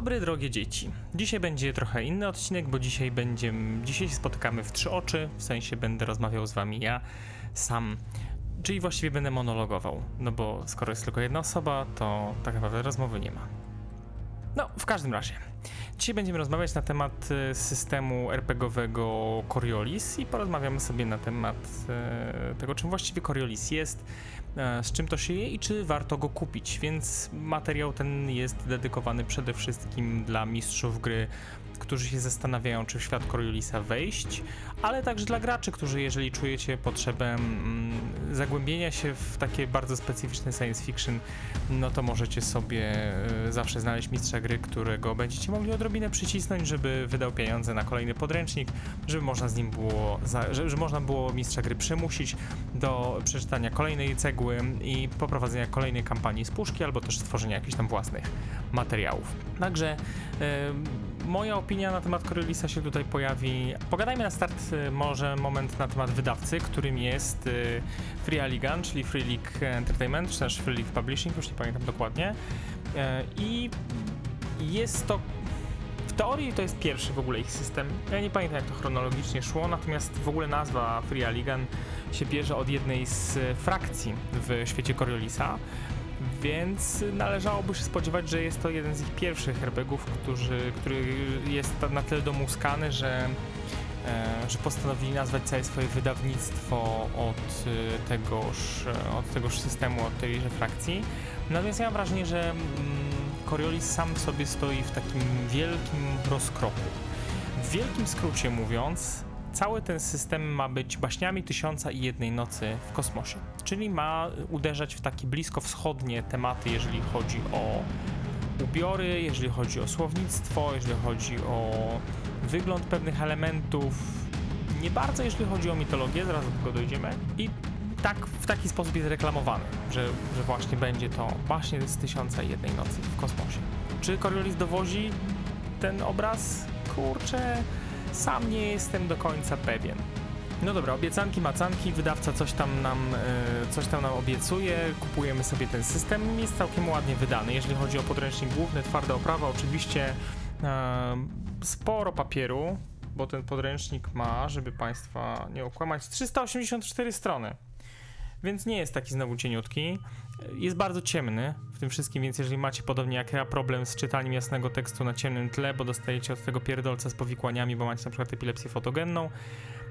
Dobry, drogie dzieci. Dzisiaj będzie trochę inny odcinek, bo dzisiaj będzie. Dzisiaj się spotykamy w trzy oczy, w sensie będę rozmawiał z wami ja sam. Czyli właściwie będę monologował. No bo skoro jest tylko jedna osoba, to tak naprawdę rozmowy nie ma. No, w każdym razie. Dzisiaj będziemy rozmawiać na temat e, systemu RPGowego Coriolis i porozmawiamy sobie na temat e, tego, czym właściwie Coriolis jest, z czym to się je i czy warto go kupić. Więc materiał ten jest dedykowany przede wszystkim dla mistrzów gry, którzy się zastanawiają, czy w świat Coriolisa wejść, ale także dla graczy, którzy jeżeli czujecie potrzebę mm, zagłębienia się w takie bardzo specyficzne science fiction, no to możecie sobie e, zawsze znaleźć mistrza gry, którego będziecie mogli odrobinę przycisnąć, żeby wydał pieniądze na kolejny podręcznik, żeby można z nim było, za, że, że można było mistrza gry przymusić do przeczytania kolejnej cegły i poprowadzenia kolejnej kampanii z puszki, albo też stworzenia jakichś tam własnych materiałów. Także e, moja opinia na temat Coriolisa się tutaj pojawi. Pogadajmy na start e, może moment na temat wydawcy, którym jest e, Free Aligan, czyli Free League Entertainment, czy też Free League Publishing, już nie pamiętam dokładnie. E, I jest to w teorii to jest pierwszy w ogóle ich system. Ja nie pamiętam jak to chronologicznie szło, natomiast w ogóle nazwa Free Aligan się bierze od jednej z frakcji w świecie Coriolisa, więc należałoby się spodziewać, że jest to jeden z ich pierwszych którzy, który jest na tyle domuskany, że, e, że postanowili nazwać całe swoje wydawnictwo od e, tegoż, od tegoż systemu, od tejże frakcji. Natomiast ja mam wrażenie, że mm, Coriolis sam sobie stoi w takim wielkim rozkroku. W wielkim skrócie mówiąc, cały ten system ma być baśniami tysiąca i jednej nocy w kosmosie. Czyli ma uderzać w takie blisko wschodnie tematy, jeżeli chodzi o ubiory, jeżeli chodzi o słownictwo, jeżeli chodzi o wygląd pewnych elementów. Nie bardzo, jeżeli chodzi o mitologię, zaraz do tego dojdziemy. I tak, w taki sposób jest reklamowany, że, że właśnie będzie to właśnie z tysiąca i jednej nocy w kosmosie. Czy Coriolis dowozi ten obraz? Kurczę, sam nie jestem do końca pewien. No dobra, obiecanki, macanki, wydawca coś tam nam, e, coś tam nam obiecuje, kupujemy sobie ten system, jest całkiem ładnie wydany. Jeżeli chodzi o podręcznik główny, twarda oprawa, oczywiście e, sporo papieru, bo ten podręcznik ma, żeby Państwa nie okłamać, 384 strony więc nie jest taki znowu cieniutki. Jest bardzo ciemny w tym wszystkim, więc jeżeli macie podobnie jak ja problem z czytaniem jasnego tekstu na ciemnym tle, bo dostajecie od tego pierdolca z powikłaniami, bo macie na przykład epilepsję fotogenną,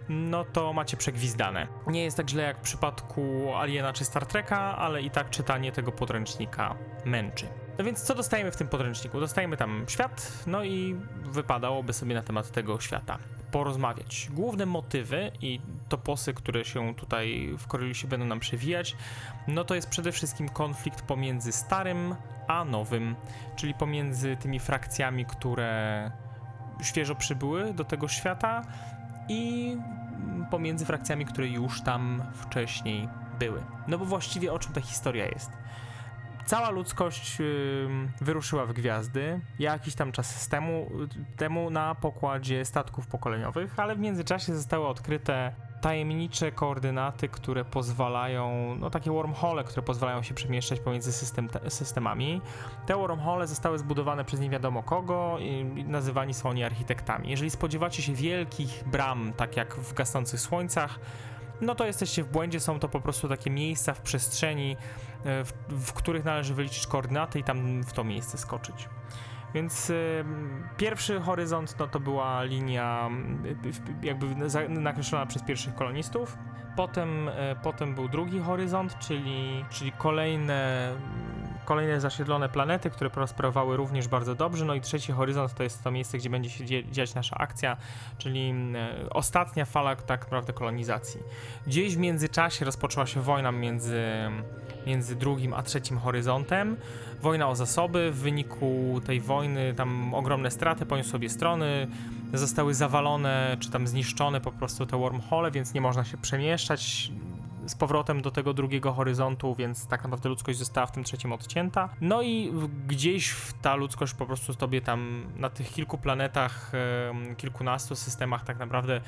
no to macie przegwizdane. Nie jest tak źle jak w przypadku Aliena czy Star Treka, ale i tak czytanie tego podręcznika męczy. No więc co dostajemy w tym podręczniku? Dostajemy tam świat, no i wypadałoby sobie na temat tego świata porozmawiać. Główne motywy i toposy, które się tutaj w Coreliusie będą nam przewijać, no to jest przede wszystkim konflikt pomiędzy starym a nowym, czyli pomiędzy tymi frakcjami, które świeżo przybyły do tego świata i pomiędzy frakcjami, które już tam wcześniej były. No bo właściwie o czym ta historia jest? Cała ludzkość wyruszyła w gwiazdy jakiś tam czas temu, temu na pokładzie statków pokoleniowych, ale w międzyczasie zostały odkryte tajemnicze koordynaty, które pozwalają, no takie wormhole, które pozwalają się przemieszczać pomiędzy system, systemami. Te wormhole zostały zbudowane przez nie wiadomo kogo i nazywani są oni architektami. Jeżeli spodziewacie się wielkich bram, tak jak w gasnących słońcach, no to jesteście w błędzie, są to po prostu takie miejsca w przestrzeni, w, w których należy wyliczyć koordynaty i tam w to miejsce skoczyć. Więc y, pierwszy horyzont no, to była linia y, jakby nakreślona przez pierwszych kolonistów. Potem, y, potem był drugi horyzont, czyli, czyli kolejne kolejne zasiedlone planety, które prosperowały również bardzo dobrze. No i trzeci horyzont to jest to miejsce, gdzie będzie się dziać nasza akcja, czyli e, ostatnia fala tak naprawdę kolonizacji. Gdzieś w międzyczasie rozpoczęła się wojna między, między drugim a trzecim horyzontem. Wojna o zasoby. W wyniku tej wojny tam ogromne straty poniosły obie strony. Zostały zawalone czy tam zniszczone po prostu te wormhole, więc nie można się przemieszczać z powrotem do tego drugiego horyzontu, więc tak naprawdę ludzkość została w tym trzecim odcięta. No i gdzieś ta ludzkość po prostu sobie tam na tych kilku planetach, kilkunastu systemach tak naprawdę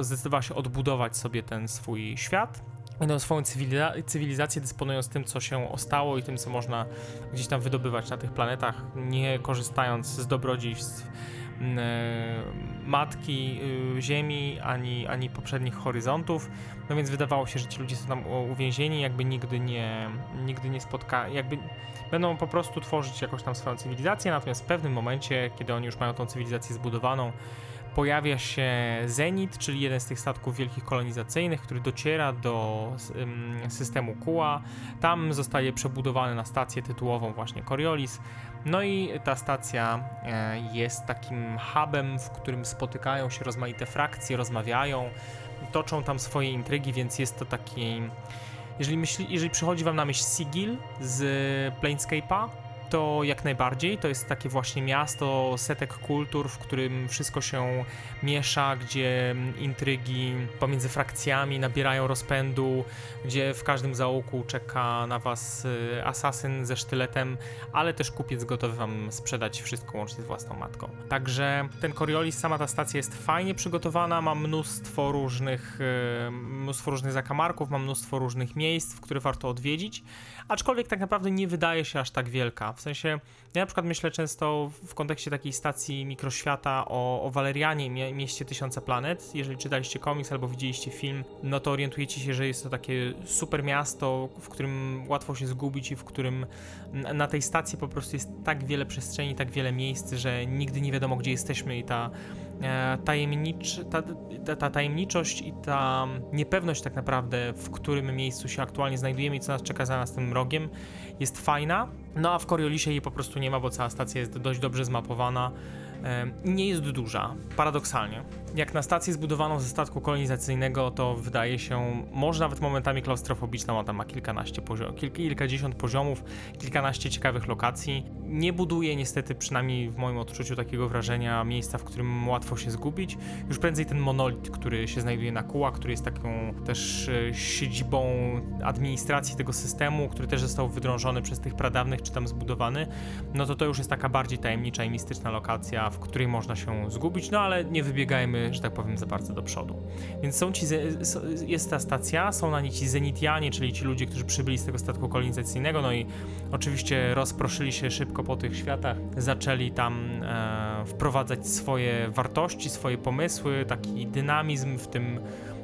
zdecydowała się odbudować sobie ten swój świat Będą swoją cywiliza- cywilizację dysponując tym, co się ostało i tym, co można gdzieś tam wydobywać na tych planetach, nie korzystając z dobrodziejstw matki y, Ziemi, ani, ani poprzednich horyzontów. No więc wydawało się, że ci ludzie są tam uwięzieni, jakby nigdy nie, nigdy nie spotkali, jakby będą po prostu tworzyć jakąś tam swoją cywilizację, natomiast w pewnym momencie, kiedy oni już mają tą cywilizację zbudowaną, pojawia się Zenit, czyli jeden z tych statków wielkich kolonizacyjnych, który dociera do systemu Kua. Tam zostaje przebudowany na stację tytułową właśnie Coriolis. No i ta stacja e, jest takim hubem, w którym spotykają się rozmaite frakcje, rozmawiają, toczą tam swoje intrygi, więc jest to taki... Jeżeli, myśli, jeżeli przychodzi wam na myśl Sigil z Planescape'a, to jak najbardziej. To jest takie właśnie miasto setek kultur, w którym wszystko się miesza, gdzie intrygi pomiędzy frakcjami nabierają rozpędu, gdzie w każdym zaułku czeka na was y, asasyn ze sztyletem, ale też kupiec gotowy wam sprzedać wszystko łącznie z własną matką. Także ten Coriolis, sama ta stacja jest fajnie przygotowana, ma mnóstwo różnych, y, mnóstwo różnych zakamarków, ma mnóstwo różnych miejsc, które warto odwiedzić, aczkolwiek tak naprawdę nie wydaje się aż tak wielka. W sensie, ja na przykład myślę często w kontekście takiej stacji mikroświata o, o Walerianie, mie mieście Tysiąca Planet. Jeżeli czytaliście komiks albo widzieliście film, no to orientujecie się, że jest to takie super miasto, w którym łatwo się zgubić i w którym na tej stacji po prostu jest tak wiele przestrzeni, tak wiele miejsc, że nigdy nie wiadomo, gdzie jesteśmy i ta e, tajemnicz, ta, ta, ta tajemniczość i ta niepewność tak naprawdę, w którym miejscu się aktualnie znajdujemy i co nas czeka za nas tym rogiem, jest fajna. No a w Coriolisie jej po prostu nie ma, bo cała stacja jest dość dobrze zmapowana. Nie jest duża, paradoksalnie. Jak na stację zbudowaną ze statku kolonizacyjnego, to wydaje się, może nawet momentami klaustrofobiczna, ona tam ma kilkanaście poziomów, kilk, kilkadziesiąt poziomów, kilkanaście ciekawych lokacji. Nie buduje niestety, przynajmniej w moim odczuciu, takiego wrażenia miejsca, w którym łatwo się zgubić. Już prędzej ten monolit, który się znajduje na Kuła, który jest taką też e, siedzibą administracji tego systemu, który też został wydrążony przez tych pradawnych, czy tam zbudowany, no to to już jest taka bardziej tajemnicza i mistyczna lokacja, w której można się zgubić, no ale nie wybiegajmy, że tak powiem, za bardzo do przodu. Więc są ci, jest ta stacja, są na niej ci zenitianie, czyli ci ludzie, którzy przybyli z tego statku kolonizacyjnego, no i oczywiście rozproszyli się szybko po tych światach, zaczęli tam e, wprowadzać swoje wartości, swoje pomysły, taki dynamizm w tym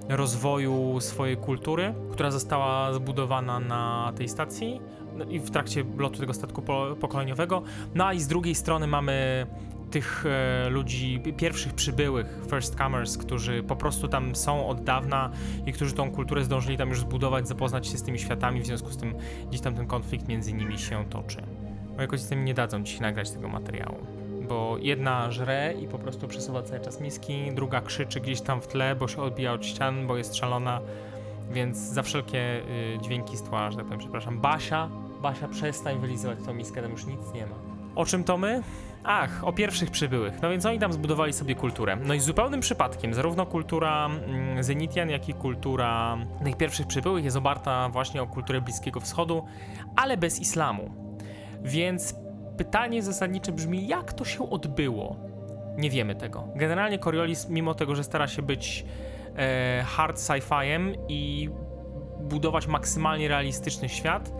rozwoju swojej kultury, która została zbudowana na tej stacji no i w trakcie lotu tego statku po, pokoleniowego. No a i z drugiej strony mamy tych e, ludzi, pierwszych przybyłych, first comers, którzy po prostu tam są od dawna i którzy tą kulturę zdążyli tam już zbudować, zapoznać się z tymi światami, w związku z tym gdzieś tam ten konflikt między nimi się toczy. Bo jakoś z tym nie dadzą ci nagrać tego materiału. Bo jedna żre i po prostu przesuwa cały czas miski, druga krzyczy gdzieś tam w tle, bo się odbija od ścian, bo jest szalona, więc za wszelkie y, dźwięki z tła, że tak powiem, przepraszam. Basia, Basia, przestań wylizywać tą miskę, tam już nic nie ma. O czym to my? Ach, o pierwszych przybyłych. No więc oni tam zbudowali sobie kulturę. No i zupełnym przypadkiem, zarówno kultura mm, Zenitian, jak i kultura tych pierwszych przybyłych jest oparta właśnie o kulturę Bliskiego Wschodu, ale bez islamu. Więc pytanie zasadnicze brzmi, jak to się odbyło? Nie wiemy tego. Generalnie Coriolis, mimo tego, że stara się być e, hard sci-fiem i budować maksymalnie realistyczny świat,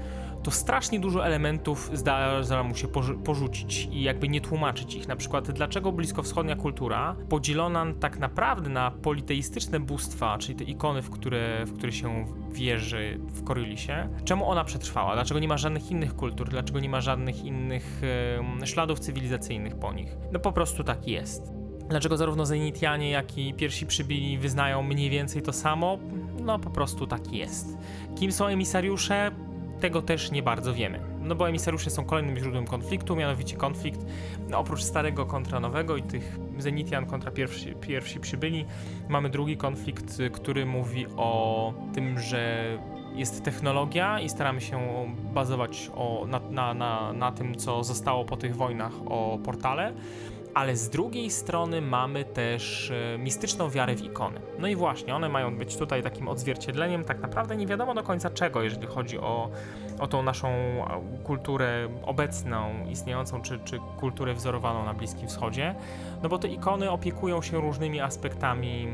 to strasznie dużo elementów zdarza mu się porzu- porzucić i jakby nie tłumaczyć ich. Na przykład, dlaczego bliskowschodnia kultura, podzielona tak naprawdę na politeistyczne bóstwa, czyli te ikony, w które, w które się wierzy w Coriolisie, czemu ona przetrwała? Dlaczego nie ma żadnych innych kultur? Dlaczego nie ma żadnych innych em, śladów cywilizacyjnych po nich? No po prostu tak jest. Dlaczego zarówno Zenitianie, jak i pierwsi przybili wyznają mniej więcej to samo? No po prostu tak jest. Kim są emisariusze? Tego też nie bardzo wiemy. No bo emisariusze są kolejnym źródłem konfliktu, mianowicie konflikt no, oprócz starego kontra nowego i tych Zenitian kontra pierwsi, pierwsi przybyli, mamy drugi konflikt, który mówi o tym, że jest technologia i staramy się bazować o, na, na, na, na tym, co zostało po tych wojnach o portale ale z drugiej strony mamy też e, mistyczną wiarę w ikony. No i właśnie, one mają być tutaj takim odzwierciedleniem tak naprawdę nie wiadomo do końca czego, jeżeli chodzi o, o tą naszą kulturę obecną, istniejącą, czy, czy kulturę wzorowaną na Bliskim Wschodzie. No bo te ikony opiekują się różnymi aspektami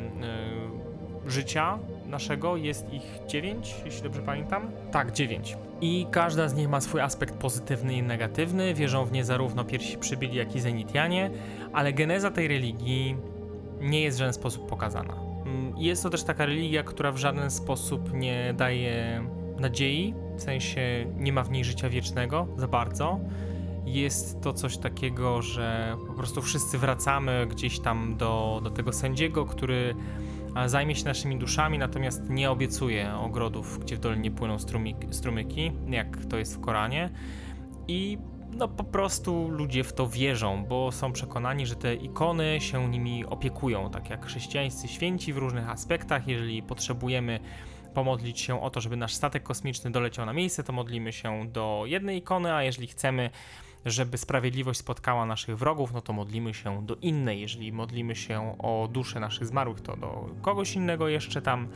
e, życia, naszego jest ich 9, jeśli dobrze pamiętam. Tak, 9. I każda z nich ma swój aspekt pozytywny i negatywny. Wierzą w nie zarówno pierwsi przybyli, jak i zenitianie, ale geneza tej religii nie jest w żaden sposób pokazana. Mm, Jest to też taka religia, która w żaden sposób nie daje nadziei, w sensie nie ma w niej życia wiecznego za bardzo. Jest to coś takiego, że po prostu wszyscy wracamy gdzieś tam do, do tego sędziego, który zajmie się naszymi duszami, natomiast nie obiecuje ogrodów, gdzie w dolinie płyną strumyki, jak to jest w Koranie. I no po prostu ludzie w to wierzą, bo są przekonani, że te ikony się nimi opiekują, tak jak chrześcijańscy święci w różnych aspektach. Jeżeli potrzebujemy pomodlić się o to, żeby nasz statek kosmiczny doleciał na miejsce, to modlimy się do jednej ikony, a jeżeli chcemy, żeby sprawiedliwość spotkała naszych wrogów, no to modlimy się do innej. Jeżeli modlimy się o duszę naszych zmarłych, to do kogoś innego jeszcze tam.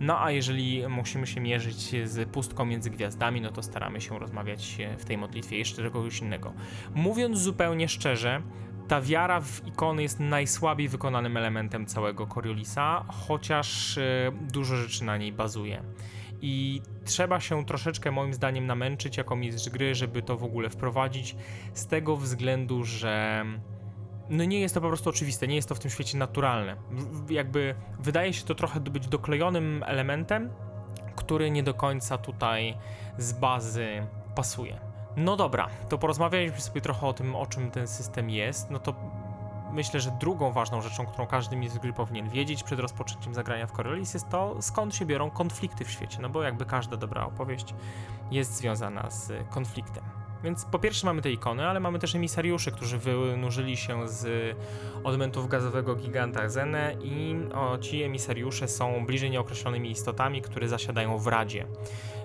No a jeżeli musimy się mierzyć z pustką między gwiazdami, no to staramy się rozmawiać w tej modlitwie jeszcze do kogoś innego. Mówiąc zupełnie szczerze, ta wiara w ikony jest najsłabiej wykonanym elementem całego Coriolisa, chociaż e, dużo rzeczy na niej bazuje. I trzeba się troszeczkę moim zdaniem namęczyć jako mistrz gry, żeby to w ogóle wprowadzić, z tego względu, że no nie jest to po prostu oczywiste, nie jest to w tym świecie naturalne. Jakby wydaje się to trochę być doklejonym elementem, który nie do końca tutaj z bazy pasuje. No dobra, to porozmawialiśmy sobie trochę o tym, o czym ten system jest. No to myślę, że drugą ważną rzeczą, którą każdy mistrz gry powinien wiedzieć przed rozpoczęciem zagrania w Coriolis jest to, skąd się biorą konflikty w świecie. No bo jakby każda dobra opowieść jest związana z konfliktem. Więc po pierwsze mamy te ikony, ale mamy też emisariuszy, którzy wynurzyli się z odmętów gazowego giganta Zene i o, ci emisariusze są bliżej nieokreślonymi istotami, które zasiadają w Radzie.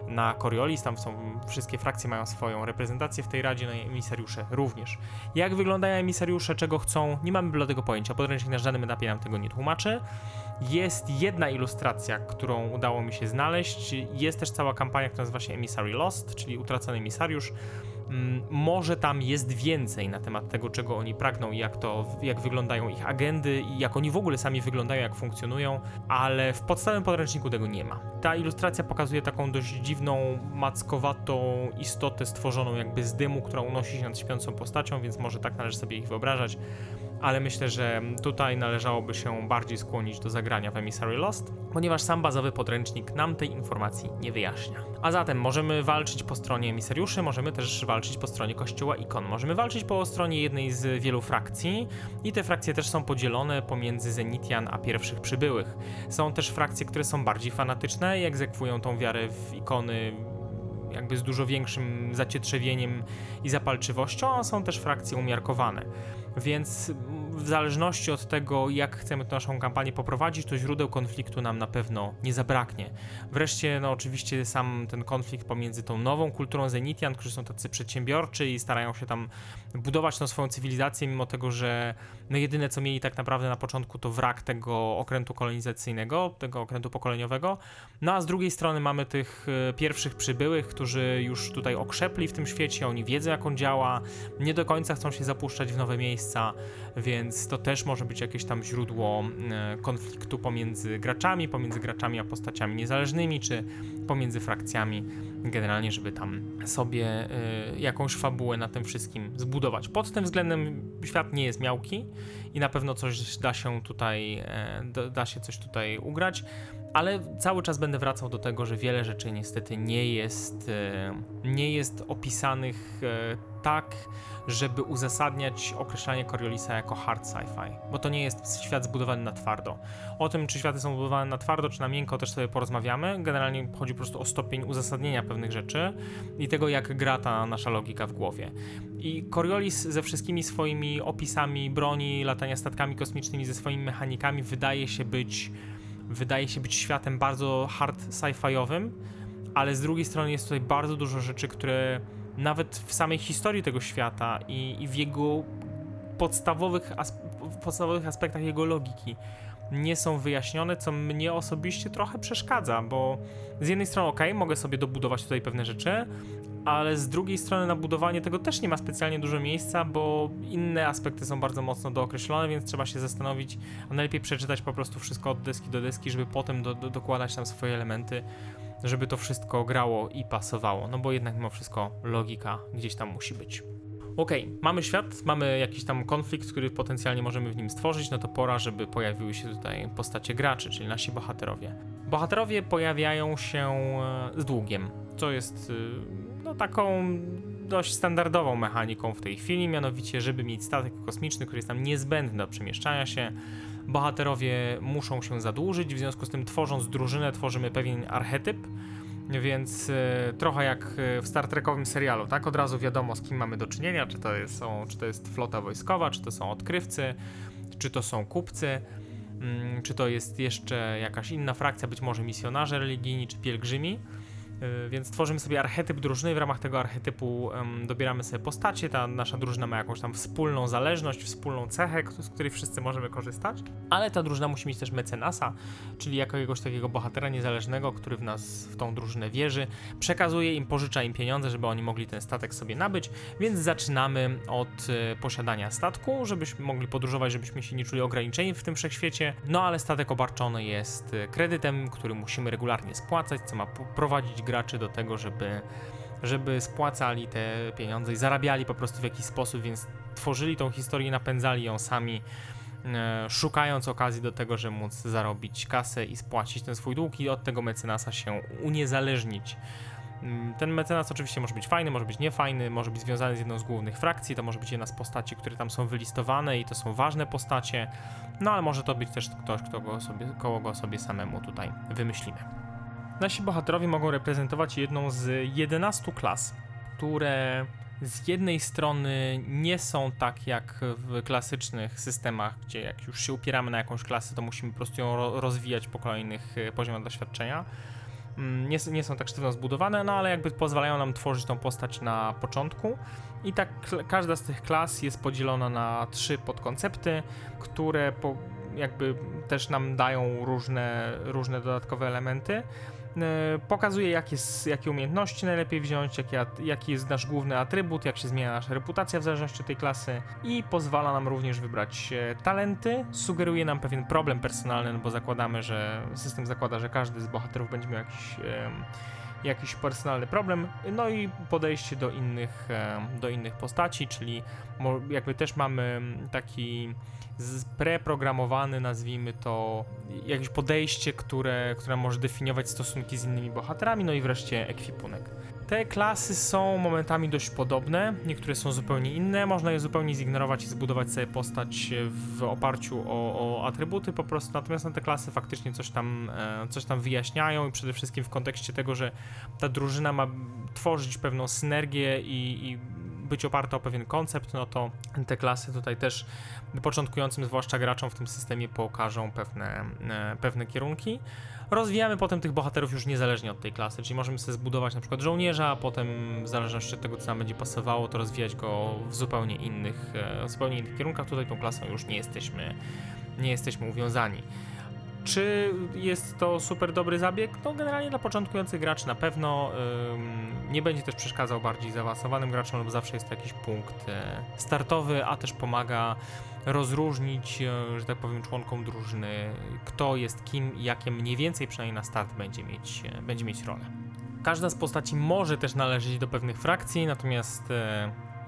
Na Coriolis tam są, wszystkie frakcje mają swoją reprezentację w tej Radzie, no i emisariusze również. Jak wyglądają emisariusze, czego chcą, nie mamy bladego pojęcia, podręcznik na żadnym etapie nam tego nie tłumaczy. Jest jedna ilustracja, którą udało mi się znaleźć, jest też cała kampania, która nazywa się Emissary Lost, czyli utracony emisariusz. Mm, Może tam jest więcej na temat tego, czego oni pragną i jak to, jak wyglądają ich agendy i jak oni w ogóle sami wyglądają, jak funkcjonują, ale w podstawowym podręczniku tego nie ma. Ta ilustracja pokazuje taką dość dziwną, mackowatą istotę stworzoną jakby z dymu, która unosi się nad śpiącą postacią, więc może tak należy sobie ich wyobrażać. Ale myślę, że tutaj należałoby się bardziej skłonić do zagrania w Emissary Lost, ponieważ sam bazowy podręcznik nam tej informacji nie wyjaśnia. A zatem możemy walczyć po stronie emisariuszy, możemy też walczyć po stronie kościoła ikon. Możemy walczyć po stronie jednej z wielu frakcji i te frakcje też są podzielone pomiędzy Zenitian a pierwszych przybyłych. Są też frakcje, które są bardziej fanatyczne i egzekwują tą wiarę w ikony jakby z dużo większym zacietrzewieniem i zapalczywością, a są też frakcje umiarkowane. Więc w zależności od tego, jak chcemy tę naszą kampanię poprowadzić, to źródeł konfliktu nam na pewno nie zabraknie. Wreszcie, no oczywiście sam ten konflikt pomiędzy tą nową kulturą Zenitian, którzy są tacy przedsiębiorczy i starają się tam budować tą swoją cywilizację, mimo tego, że no jedyne co mieli tak naprawdę na początku to wrak tego okrętu kolonizacyjnego, tego okrętu pokoleniowego. No a z drugiej strony mamy tych e, pierwszych przybyłych, którzy już tutaj okrzepli w tym świecie, oni wiedzą jak on działa, nie do końca chcą się zapuszczać w nowe miejsca, więc to też może być jakieś tam źródło e, konfliktu pomiędzy graczami, pomiędzy graczami a postaciami niezależnymi, czy pomiędzy frakcjami, generalnie, żeby tam sobie e, jakąś fabułę na tym wszystkim zbudować. Pod tym względem świat nie jest miałki i na pewno coś da się tutaj, e, da, się coś tutaj ugrać. Ale cały czas będę wracał do tego, że wiele rzeczy niestety nie jest, nie jest opisanych tak, żeby uzasadniać określanie Coriolisa jako hard sci-fi, bo to nie jest świat zbudowany na twardo. O tym, czy światy są zbudowane na twardo, czy na miękko, też sobie porozmawiamy. Generalnie chodzi po prostu o stopień uzasadnienia pewnych rzeczy i tego, jak gra ta nasza logika w głowie. I Coriolis ze wszystkimi swoimi opisami broni, latania statkami kosmicznymi, ze swoimi mechanikami wydaje się być wydaje się być światem bardzo hard sci-fiowym, ale z drugiej strony jest tutaj bardzo dużo rzeczy, które nawet w samej historii tego świata i, i w jego podstawowych, w podstawowych aspektach jego logiki nie są wyjaśnione, co mnie osobiście trochę przeszkadza, bo z jednej strony ok, mogę sobie dobudować tutaj pewne rzeczy, ale z drugiej strony na budowanie tego też nie ma specjalnie dużo miejsca, bo inne aspekty są bardzo mocno dookreślone, więc trzeba się zastanowić, a najlepiej przeczytać po prostu wszystko od deski do deski, żeby potem do, do, dokładać tam swoje elementy, żeby to wszystko grało i pasowało, no bo jednak mimo wszystko logika gdzieś tam musi być. Okay, mamy świat, mamy jakiś tam konflikt, który potencjalnie możemy w nim stworzyć, no to pora, żeby pojawiły się tutaj postacie graczy, czyli nasi bohaterowie. Bohaterowie pojawiają się e, z długiem, co jest e, no, taką dość standardową mechaniką w tej chwili, mianowicie, żeby mieć statek kosmiczny, który jest tam niezbędny do przemieszczania się, bohaterowie muszą się zadłużyć, w związku z tym tworząc drużynę tworzymy pewien archetyp, więc e, trochę jak e, w Star Trekowym serialu, tak? Od razu wiadomo z kim mamy do czynienia, czy to, jest, są, czy to jest flota wojskowa, czy to są odkrywcy, czy to są kupcy, mm, czy to jest jeszcze jakaś inna frakcja, być może misjonarze religijni, czy pielgrzymi. Y, więc tworzymy sobie archetyp drużyny, w ramach tego archetypu dobieramy sobie postacie, ta nasza drużyna ma jakąś tam wspólną zależność, wspólną cechę, z której wszyscy możemy korzystać, ale ta drużyna musi mieć też mecenasa, czyli jakiegoś takiego bohatera niezależnego, który w nas, w tą drużynę wierzy, przekazuje im, pożycza im pieniądze, żeby oni mogli ten statek sobie nabyć, więc zaczynamy od y, posiadania statku, żebyśmy mogli podróżować, żebyśmy się nie czuli ograniczeni w tym wszechświecie, no ale statek obarczony jest y, kredytem, który musimy regularnie spłacać, co ma prowadzić graczy do tego, żeby, żeby spłacali te pieniądze i zarabiali po prostu w jakiś sposób, więc tworzyli tą historię, napędzali ją sami, e, szukając okazji do tego, żeby móc zarobić kasę i spłacić ten swój dług i od tego mecenasa się uniezależnić. Mm, ten mecenas oczywiście może być fajny, może być niefajny, może być związany z jedną z głównych frakcji, to może być jedna z postaci, które tam są wylistowane i to są ważne postacie, no ale może to być też ktoś, kto go sobie, koło go sobie samemu tutaj wymyślimy. Nasi bohaterowie mogą reprezentować jedną z 11 klas, które z jednej strony nie są tak jak w klasycznych systemach, gdzie jak już się upieramy na jakąś klasę, to musimy po prostu ją rozwijać po kolejnych e, poziomach doświadczenia. Mm, nie, nie są tak sztywno zbudowane, no ale jakby pozwalają nam tworzyć tą postać na początku. I tak każda z tych klas jest podzielona na trzy podkoncepty, które po, jakby też nam dają różne, różne dodatkowe elementy. E, pokazuje, jakie, jakie umiejętności najlepiej wziąć, jaki, jaki jest nasz główny atrybut, jak się zmienia nasza reputacja w zależności od tej klasy i pozwala nam również wybrać talenty. Sugeruje nam pewien problem personalny, no bo zakładamy, że system zakłada, że każdy z bohaterów będzie miał jakiś jakiś personalny problem, no i podejście do innych, do innych postaci, czyli jakby też mamy taki preprogramowany, nazwijmy to, jakieś podejście, które, które może definiować stosunki z innymi bohaterami, no i wreszcie ekwipunek. Te klasy są momentami dość podobne, niektóre są zupełnie inne, można je zupełnie zignorować i zbudować sobie postać w oparciu o, o atrybuty po prostu, natomiast na te klasy faktycznie coś tam, e, coś tam wyjaśniają i przede wszystkim w kontekście tego, że ta drużyna ma tworzyć pewną synergię i, i być oparta o pewien koncept, no to te klasy tutaj też początkującym, zwłaszcza graczom w tym systemie pokażą pewne, e, pewne kierunki. Rozwijamy potem tych bohaterów już niezależnie od tej klasy, czyli możemy sobie zbudować na przykład żołnierza, a potem w zależności od tego, co nam będzie pasowało, to rozwijać go w zupełnie innych, e, w zupełnie innych kierunkach. Tutaj tą klasą już nie jesteśmy, nie jesteśmy uwiązani. Czy jest to super dobry zabieg? No generalnie dla początkujących graczy na pewno nie będzie też przeszkadzał bardziej zaawansowanym graczom, lub zawsze jest to jakiś punkt e, startowy, a też pomaga rozróżnić, e, że tak powiem, członkom drużyny, kto jest kim i jakie mniej więcej przynajmniej na start będzie mieć, e, będzie mieć rolę. Każda z postaci może też należeć do pewnych frakcji, natomiast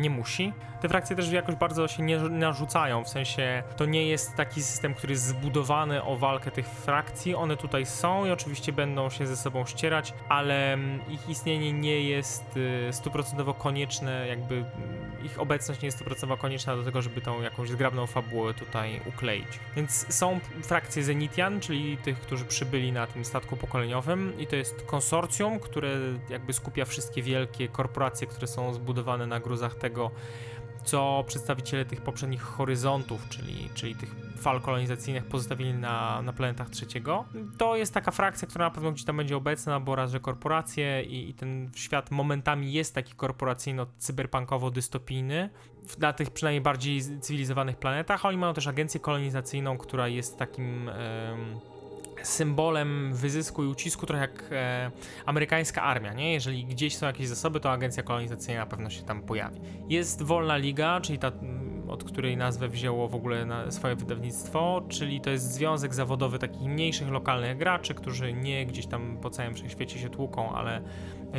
nie musi. Te frakcje też jakoś bardzo się nie narzucają, w sensie to nie jest taki system, który jest zbudowany o walkę tych frakcji. One tutaj są i oczywiście będą się ze sobą ścierać, ale mm, ich istnienie nie jest y, stuprocentowo konieczne, jakby mm, ich obecność nie jest stuprocentowo konieczna do tego, żeby tą jakąś zgrabną fabułę tutaj ukleić. Więc są frakcje Zenitian, czyli tych, którzy przybyli na tym statku pokoleniowym i to jest konsorcjum, które jakby skupia wszystkie wielkie korporacje, które są zbudowane na gruzach tego, co przedstawiciele tych poprzednich horyzontów, czyli, czyli tych fal kolonizacyjnych pozostawili na, na planetach trzeciego. To jest taka frakcja, która na pewno gdzieś tam będzie obecna, bo raz, że korporacje i, i ten świat momentami jest taki korporacyjno-cyberpunkowo-dystopijny, na tych przynajmniej bardziej cywilizowanych planetach, oni mają też agencję kolonizacyjną, która jest takim symbolem wyzysku i ucisku, trochę jak e, amerykańska armia, nie? Jeżeli gdzieś są jakieś zasoby, to agencja kolonizacyjna na pewno się tam pojawi. Jest Wolna Liga, czyli ta, mm, od której nazwę wzięło w ogóle swoje wydawnictwo, czyli to jest związek zawodowy takich mniejszych, lokalnych graczy, którzy nie gdzieś tam po całym wszechświecie się tłuką, ale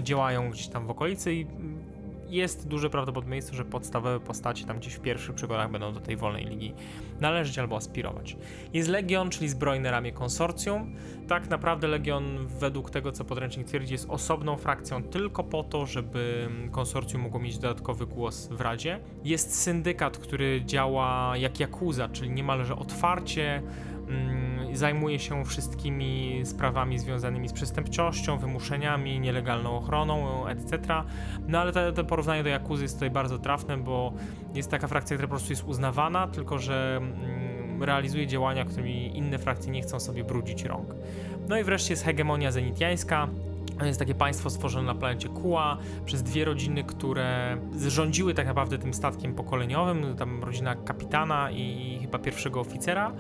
działają gdzieś tam w okolicy i mm, jest duże prawdopodobieństwo, że podstawowe postacie tam gdzieś w pierwszych przygodach będą do tej wolnej ligi należeć albo aspirować. Jest Legion, czyli zbrojne ramię konsorcjum. Tak naprawdę Legion, według tego co podręcznik twierdzi, jest osobną frakcją tylko po to, żeby konsorcjum mogło mieć dodatkowy głos w Radzie. Jest syndykat, który działa jak Yakuza, czyli niemalże otwarcie mm, zajmuje się wszystkimi sprawami związanymi z przestępczością, wymuszeniami, nielegalną ochroną, etc. No ale to, porównanie do Jakuzy jest tutaj bardzo trafne, bo jest taka frakcja, która po prostu jest uznawana, tylko że mm, realizuje działania, którymi inne frakcje nie chcą sobie brudzić rąk. No i wreszcie jest hegemonia zenitiańska, jest takie państwo stworzone na planecie Kua przez dwie rodziny, które rządziły tak naprawdę tym statkiem pokoleniowym, tam rodzina kapitana i chyba pierwszego oficera.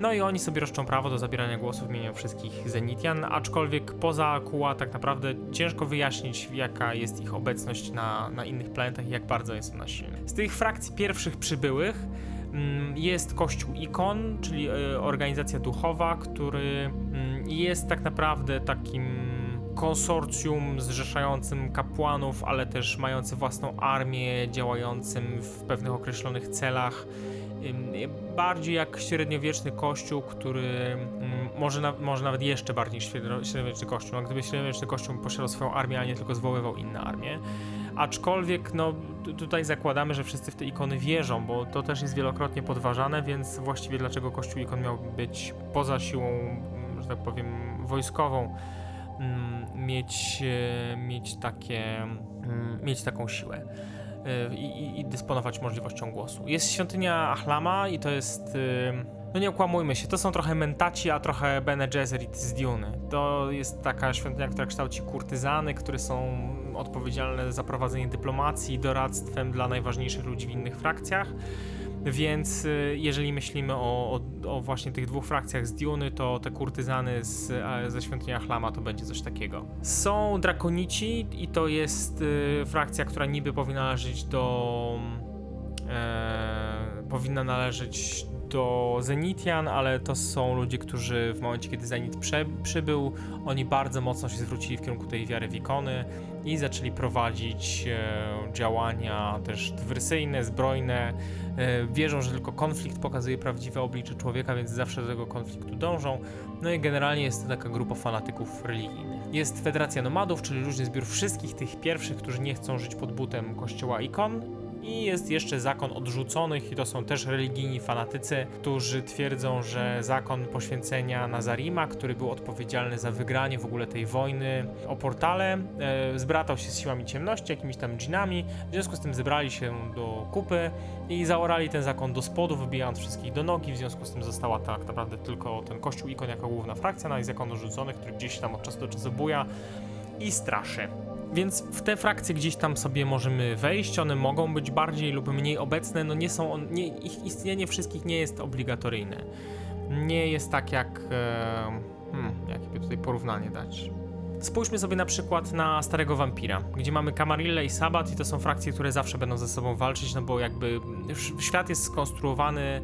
No i oni sobie roszczą prawo do zabierania głosu w imieniu wszystkich Zenitian, aczkolwiek poza Kua tak naprawdę ciężko wyjaśnić jaka jest ich obecność na, na innych planetach i jak bardzo jest ona silna. Z tych frakcji pierwszych przybyłych mm, jest Kościół Ikon, czyli e, organizacja duchowa, który mm, jest tak naprawdę takim konsorcjum zrzeszającym kapłanów, ale też mający własną armię, działającym w pewnych określonych celach. Bardziej jak średniowieczny kościół, który może, na, może nawet jeszcze bardziej średniowieczny kościół. No, gdyby średniowieczny kościół posiadał swoją armię, a nie tylko zwoływał inne armie. Aczkolwiek no, tutaj zakładamy, że wszyscy w te ikony wierzą, bo to też jest wielokrotnie podważane, więc właściwie dlaczego kościół ikon miał być poza siłą, że tak powiem, wojskową, mieć, e, mieć, takie, mm, mieć taką siłę. E, I, i, dysponować możliwością głosu. Jest świątynia Achlama i to jest. E, no nie okłamujmy się, to są trochę mentaci, a trochę Bene Gesserit z Duny. To jest taka świątynia, która kształci kurtyzany, które są odpowiedzialne za prowadzenie dyplomacji, doradztwem dla najważniejszych ludzi w innych frakcjach. Więc y, jeżeli myślimy o, o, o, właśnie tych dwóch frakcjach z Duny, to te kurtyzany z, ze świątyni Achlama to będzie coś takiego. Są Drakonici i to jest y, frakcja, która niby powinna należeć do... E, powinna należeć do Zenitian, ale to są ludzie, którzy w momencie, kiedy Zenit prze, przybył, oni bardzo mocno się zwrócili w kierunku tej wiary w ikony i zaczęli prowadzić e, działania też dywersyjne, zbrojne. E, wierzą, że tylko konflikt pokazuje prawdziwe oblicze człowieka, więc zawsze do tego konfliktu dążą. No i generalnie jest to taka grupa fanatyków religijnych. Jest Federacja Nomadów, czyli luźny zbiór wszystkich tych pierwszych, którzy nie chcą żyć pod butem kościoła ikon i jest jeszcze zakon odrzuconych, i to są też religijni fanatycy, którzy twierdzą, że zakon poświęcenia Nazarima, który był odpowiedzialny za wygranie w ogóle tej wojny o portale, e, zbratał się z siłami ciemności, jakimiś tam dżinami. W związku z tym zebrali się do kupy i zaorali ten zakon do spodu, wybijając wszystkich do nogi. W związku z tym została tak naprawdę tylko ten kościół ikon jako główna frakcja, no i zakon odrzucony, który gdzieś tam od czasu do czasu buja i straszy. Więc w te frakcje gdzieś tam sobie możemy wejść, one mogą być bardziej lub mniej obecne, no nie są, nie, ich istnienie wszystkich nie jest obligatoryjne. Nie jest tak jak, e, hmm, jakie tutaj porównanie dać. Spójrzmy sobie na przykład na Starego Wampira, gdzie mamy Camarilla i Sabat i to są frakcje, które zawsze będą ze sobą walczyć, no bo jakby świat jest skonstruowany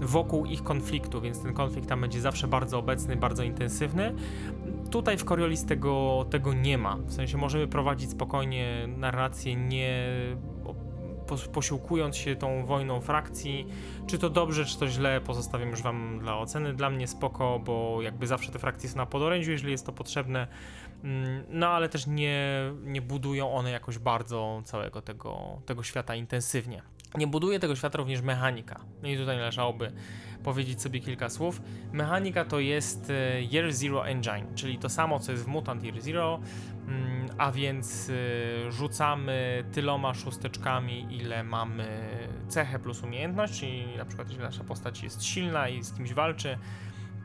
wokół ich konfliktu, więc ten konflikt tam będzie zawsze bardzo obecny, bardzo intensywny. Tutaj w Coriolis tego, tego nie ma. W sensie możemy prowadzić spokojnie narrację, nie posiłkując się tą wojną frakcji. Czy to dobrze, czy to źle, pozostawiam już wam dla oceny. Dla mnie spoko, bo jakby zawsze te frakcje są na podorędziu, jeżeli jest to potrzebne. Mm, no ale też nie, nie budują one jakoś bardzo całego tego, tego świata intensywnie. Nie buduje tego świata również mechanika. No i tutaj należałoby powiedzieć sobie kilka słów. Mechanika to jest e, Year Zero Engine, czyli to samo co jest w Mutant Year Zero, mm, a więc e, rzucamy tyloma szósteczkami, ile mamy cechę plus umiejętność, czyli na przykład jeśli nasza postać jest silna i z kimś walczy,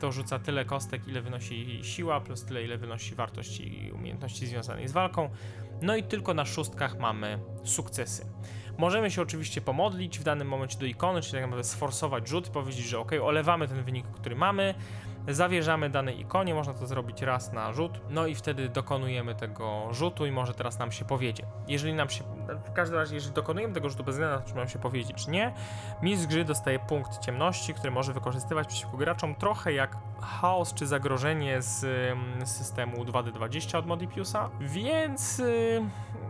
to rzuca tyle kostek, ile wynosi siła, plus tyle, ile wynosi wartość i umiejętności związanej z walką. No i tylko na szóstkach mamy sukcesy. Możemy się oczywiście pomodlić w danym momencie do ikony, czyli tak naprawdę sforsować rzut powiedzieć, że ok, olewamy ten wynik, który mamy zawierzamy danej ikonie, można to zrobić raz na rzut, no i wtedy dokonujemy tego rzutu i może teraz nam się powiedzie. Jeżeli nam się, w każdym razie, jeżeli dokonujemy tego rzutu bez względu na to, czy nam się powiedzieć, czy nie, mistrz gry dostaje punkt ciemności, który może wykorzystywać przeciwko graczom trochę jak chaos czy zagrożenie z systemu 2D20 od Modipiusa, więc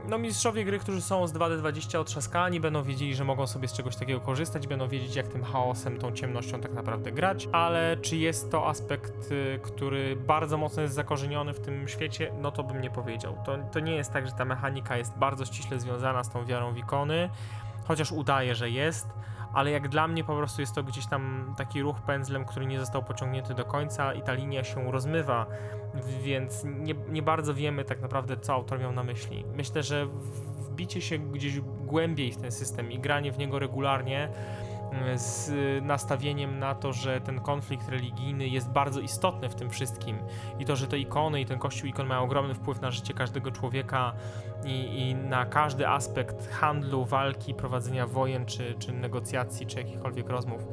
no mistrzowie gry, którzy są z 2D20 otrzaskani, będą wiedzieli, że mogą sobie z czegoś takiego korzystać, będą wiedzieć, jak tym chaosem, tą ciemnością tak naprawdę grać, ale czy jest to aspekt, y, który bardzo mocno jest zakorzeniony w tym świecie, no to bym nie powiedział. To, to nie jest tak, że ta mechanika jest bardzo ściśle związana z tą wiarą w ikony, chociaż udaje, że jest, ale jak dla mnie po prostu jest to gdzieś tam taki ruch pędzlem, który nie został pociągnięty do końca i ta linia się rozmywa, więc nie, nie bardzo wiemy tak naprawdę, co autor miał na myśli. Myślę, że wbicie się gdzieś głębiej w ten system i granie w niego regularnie z nastawieniem na to, że ten konflikt religijny jest bardzo istotny w tym wszystkim i to, że te ikony i ten kościół ikon mają ogromny wpływ na życie każdego człowieka i, i na każdy aspekt handlu, walki, prowadzenia wojen, czy, czy negocjacji, czy jakichkolwiek rozmów